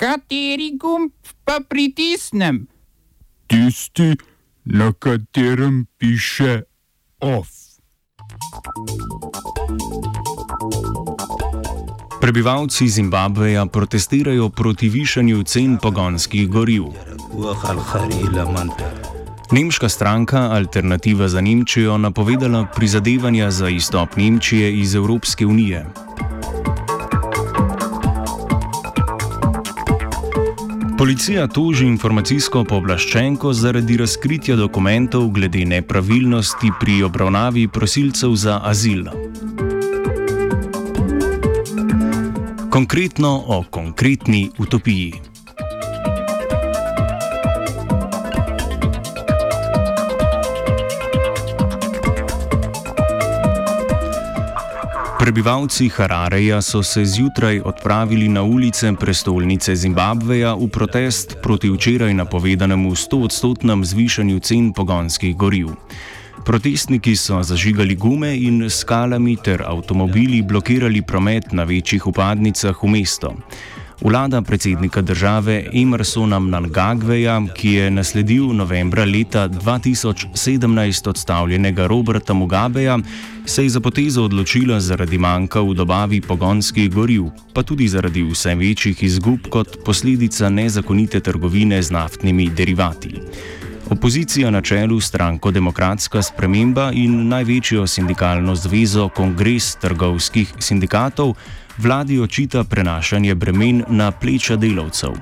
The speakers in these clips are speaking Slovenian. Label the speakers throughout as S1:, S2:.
S1: Kateri gumb pa pritisnem?
S2: Tisti, na katerem piše OF.
S3: Prebivalci Zimbabveja protestirajo proti višanju cen pogonskih goriv. Nemška stranka Alternativa za Nemčijo napovedala prizadevanja za izstop Nemčije iz Evropske unije. Policija toži informacijsko pooblaščenko zaradi razkritja dokumentov glede nepravilnosti pri obravnavi prosilcev za azil. Konkretno o konkretni utopiji. Prebivalci Harareja so se zjutraj odpravili na ulice prestolnice Zimbabveja v protest proti včeraj napovedanemu 100-odstotnem zvišanju cen pogonskih goriv. Protestniki so zažigali gume in skalami ter avtomobili blokirali promet na večjih upadnicah v mesto. Vlada predsednika države Emersona Mnangagveja, ki je nasledil novembra leta 2017 odstavljenega Roberta Mugabeja, se je za potezo odločila zaradi manjka v dobavi pogonskih goriv, pa tudi zaradi vse večjih izgub kot posledica nezakonite trgovine z naftnimi derivati. Opozicija na čelu stranko Demokratska sprememba in največjo sindikalno zvezo Kongres trgovskih sindikatov vladi očita prenašanje bremen na pleča delavcev.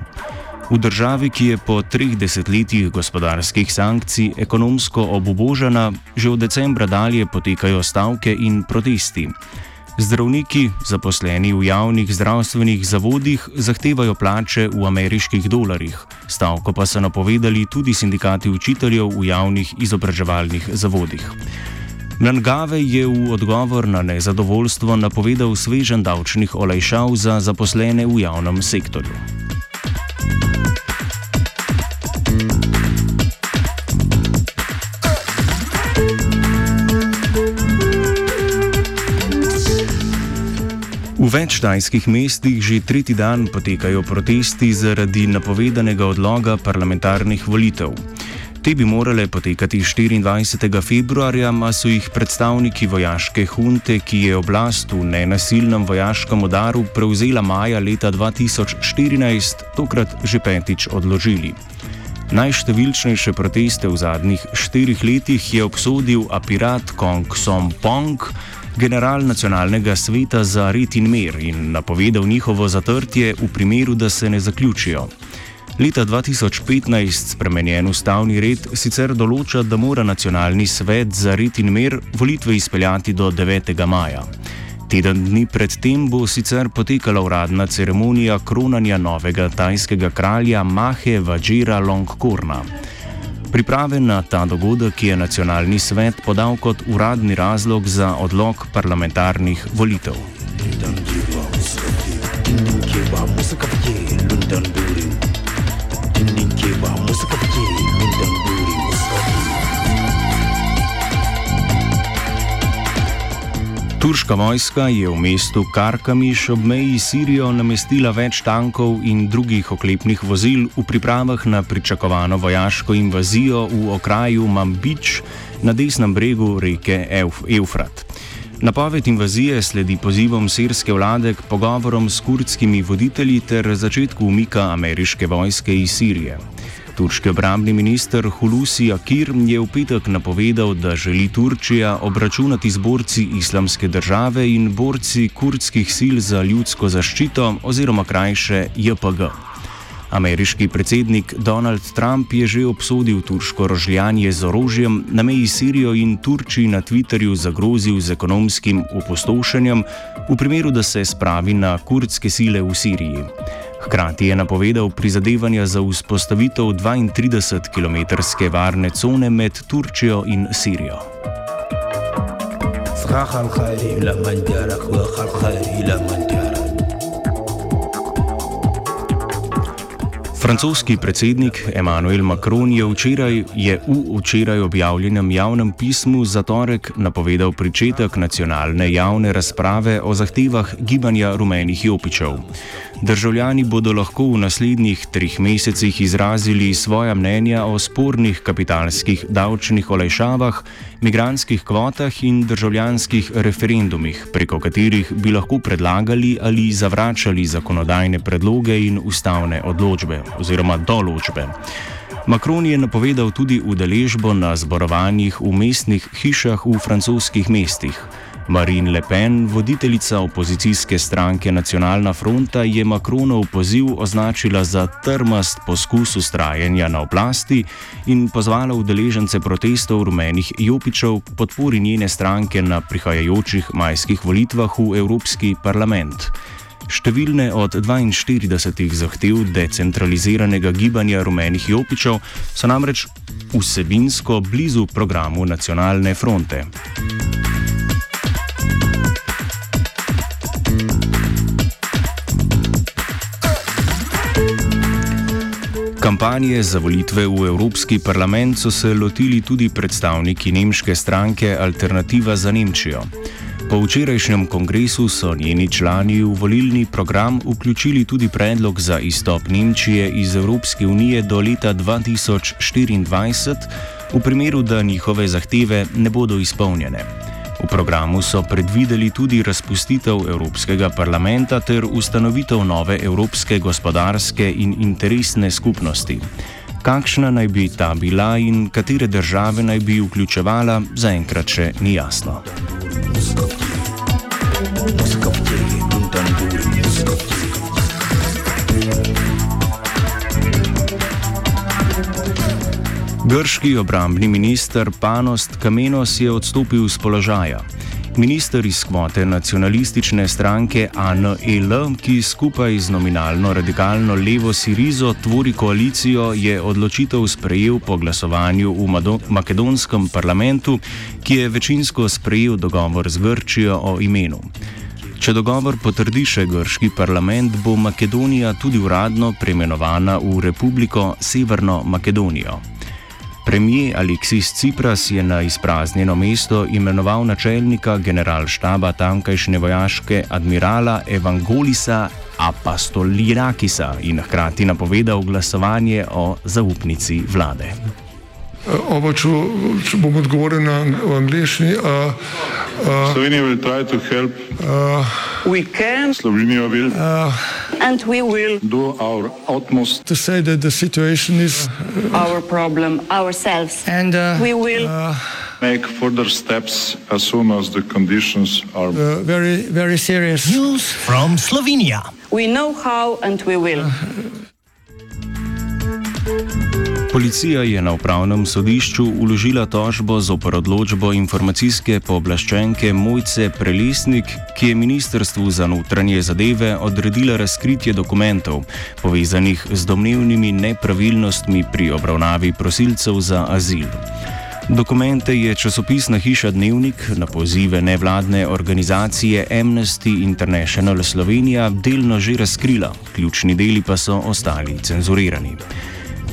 S3: V državi, ki je po treh desetletjih gospodarskih sankcij ekonomsko obubožana, že od decembra dalje potekajo stavke in protesti. Zdravniki, zaposleni v javnih zdravstvenih zavodih, zahtevajo plače v ameriških dolarjih, stavko pa so napovedali tudi sindikati učiteljev v javnih izobraževalnih zavodih. Mlangave je v odgovor na nezadovoljstvo napovedal svežen davčnih olajšav za zaposlene v javnem sektorju. V več tajskih mestih že tretji dan potekajo protesti zaradi napovedanega odloga parlamentarnih volitev. Te bi morale potekati 24. februarja, a so jih predstavniki vojaške hunte, ki je oblast v nenasilnem vojaškem udaru prevzela maja leta 2014, tokrat že petič odložili. Najštevilčnejše proteste v zadnjih štirih letih je obsodil apirat Kong Som Pong, general nacionalnega sveta za red in mir in napovedal njihovo zatrtje v primeru, da se ne zaključijo. Leta 2015 spremenjen ustavni red sicer določa, da mora nacionalni svet za red in mir volitve izpeljati do 9. maja. Teden dni predtem bo sicer potekala uradna ceremonija kronanja novega tajskega kralja Mahe Vajira Longkorna. Priprave na ta dogodek je nacionalni svet podal kot uradni razlog za odlog parlamentarnih volitev. Turška vojska je v mestu Karkamiš ob meji Sirijo namestila več tankov in drugih oklepnih vozil v pripravah na pričakovano vojaško invazijo v okraju Mambič na desnem bregu reke Euf Eufrat. Napoved invazije sledi pozivom sirske vlade k pogovorom s kurdskimi voditelji ter začetku umika ameriške vojske iz Sirije. Turški obrambni minister Hulusi Akir je v petek napovedal, da želi Turčija obračunati z borci islamske države in borci kurdskih sil za ljudsko zaščito oziroma krajše JPG. Ameriški predsednik Donald Trump je že obsodil turško rožljanje z orožjem, na meji Sirijo in Turčiji na Twitterju zagrozil z ekonomskim opustošenjem, v primeru, da se spravi na kurdske sile v Siriji. Hkrati je napovedal prizadevanja za vzpostavitev 32-kilometrske varne cone med Turčijo in Sirijo. Francoski predsednik Emmanuel Macron je, včeraj, je v včeraj objavljenem javnem pismu za torek napovedal pričetek nacionalne javne razprave o zahtevah gibanja rumenih jopičev. Državljani bodo lahko v naslednjih treh mesecih izrazili svoja mnenja o spornih kapitalskih davčnih olajšavah, migranskih kvotah in državljanskih referendumih, preko katerih bi lahko predlagali ali zavračali zakonodajne predloge in ustavne odločbe oziroma določbe. Macron je napovedal tudi udeležbo na zborovanjih v mestnih hišah v francoskih mestih. Marine Le Pen, voditeljica opozicijske stranke Nacionalna fronta, je Macronov poziv označila za trmast poskus ustrajanja na oblasti in pozvala udeležence protestov rumenih Jopičev k podpori njene stranke na prihajajočih majskih volitvah v Evropski parlament. Številne od 42 zahtev decentraliziranega gibanja rumenih Jopičev so namreč vsebinsko blizu programu Nacionalne fronte. Kampanje za volitve v Evropski parlament so se lotili tudi predstavniki nemške stranke Alternativa za Nemčijo. Po včerajšnjem kongresu so njeni člani v volilni program vključili tudi predlog za izstop Nemčije iz Evropske unije do leta 2024, v primeru, da njihove zahteve ne bodo izpolnjene. V programu so predvideli tudi razpustitev Evropskega parlamenta ter ustanovitev nove Evropske gospodarske in interesne skupnosti. Kakšna naj bi ta bila in katere države naj bi vključevala, zaenkrat še ni jasno. Grški obrambni minister Panost Kamenos je odstopil z položaja. Minister iz kvote nacionalistične stranke ANEL, ki skupaj z nominalno radikalno levo Sirizo tvori koalicijo, je odločitev sprejel po glasovanju v makedonskem parlamentu, ki je večinsko sprejel dogovor z Grčijo o imenu. Če dogovor potrdi še grški parlament, bo Makedonija tudi uradno preimenovana v Republiko Severno Makedonijo. Premijer Aleksis Cipras je na izpraznjeno mesto imenoval načelnika generalštaba tamkajšnje vojaške admirala Evangolisa Apastolirakisa in hkrati napovedal glasovanje o zaupnici vlade.
S4: Oba, če, če bom odgovoril na angliški. Uh,
S5: uh, Slovenija bo poskušala pomagati. Slovenija bo naredila
S6: naše
S4: utmost, da bo rekla, da je situacija naš
S6: problem, naše in da bomo naredili
S5: further steps as soon as the conditions are
S4: uh, very, very serious.
S7: News from Slovenia.
S6: We know how and we will.
S3: Policija je na upravnem sodišču uložila tožbo z oprodločbo informacijske pooblaščenke Mojce Prelesnik, ki je Ministrstvu za notranje zadeve odredila razkritje dokumentov, povezanih z domnevnimi nepravilnostmi pri obravnavi prosilcev za azil. Dokumente je časopisna hiša Dnevnik na pozive nevladne organizacije Amnesty International Slovenija delno že razkrila, ključni deli pa so ostali cenzurirani.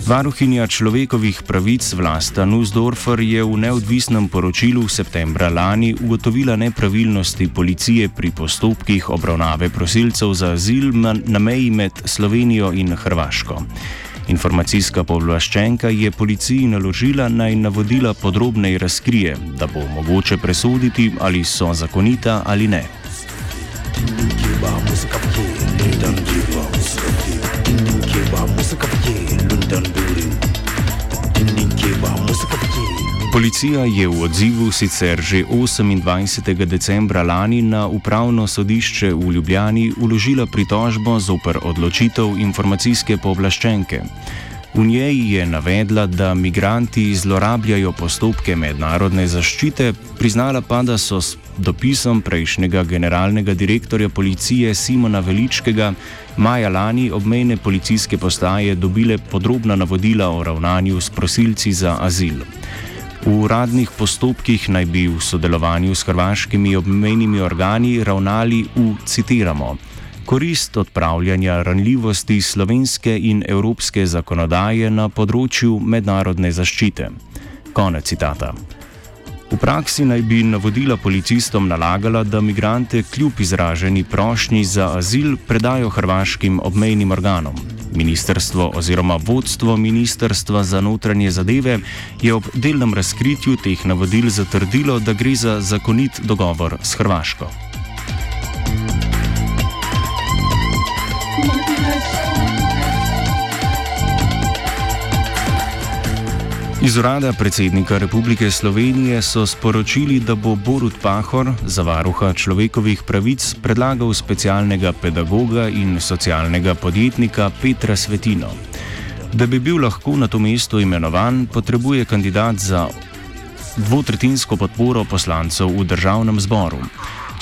S3: Varuhinja človekovih pravic Vlasta Nussdorfer je v neodvisnem poročilu septembra lani ugotovila nepravilnosti policije pri postopkih obravnave prosilcev za azil na meji med Slovenijo in Hrvaško. Informacijska povlaščenka je policiji naložila naj navodila podrobneje razkrije, da bo mogoče presoditi, ali so zakonita ali ne. Policija je v odzivu sicer že 28. decembra lani na upravno sodišče v Ljubljani uložila pritožbo zoper odločitev informacijske povlaščenke. V njej je navedla, da migranti zlorabljajo postopke mednarodne zaščite, priznala pa, da so s dopisom prejšnjega generalnega direktorja policije Simona Veličkega maja lani obmejne policijske postaje dobile podrobna navodila o ravnanju s prosilci za azil. V uradnih postopkih naj bi v sodelovanju s hrvaškimi obmejnimi organi ravnali v, citiramo, korist odpravljanja ranljivosti slovenske in evropske zakonodaje na področju mednarodne zaščite. Konec citata. V praksi naj bi navodila policistom nalagala, da migrante kljub izraženi prošnji za azil predajo hrvaškim obmejnim organom. Ministrstvo oziroma vodstvo Ministrstva za notranje zadeve je ob delnem razkritju teh navodil zatrdilo, da gre za zakonit dogovor s Hrvaško. Iz urada predsednika Republike Slovenije so sporočili, da bo Borut Pahor za varuha človekovih pravic predlagal specialnega pedagoga in socialnega podjetnika Petra Svetino. Da bi bil lahko na to mesto imenovan, potrebuje kandidat za dvotretinsko podporo poslancev v državnem zboru.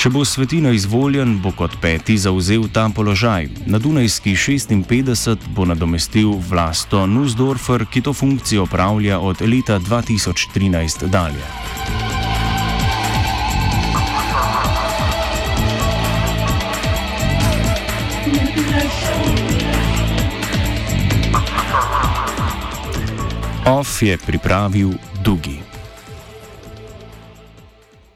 S3: Če bo Svetina izvoljen, bo kot peti zauzel ta položaj. Na Dunajski 56 bo nadomestil vlasto Nussdorfer, ki to funkcijo opravlja od leta 2013 dalje. OF je pripravil Dugi.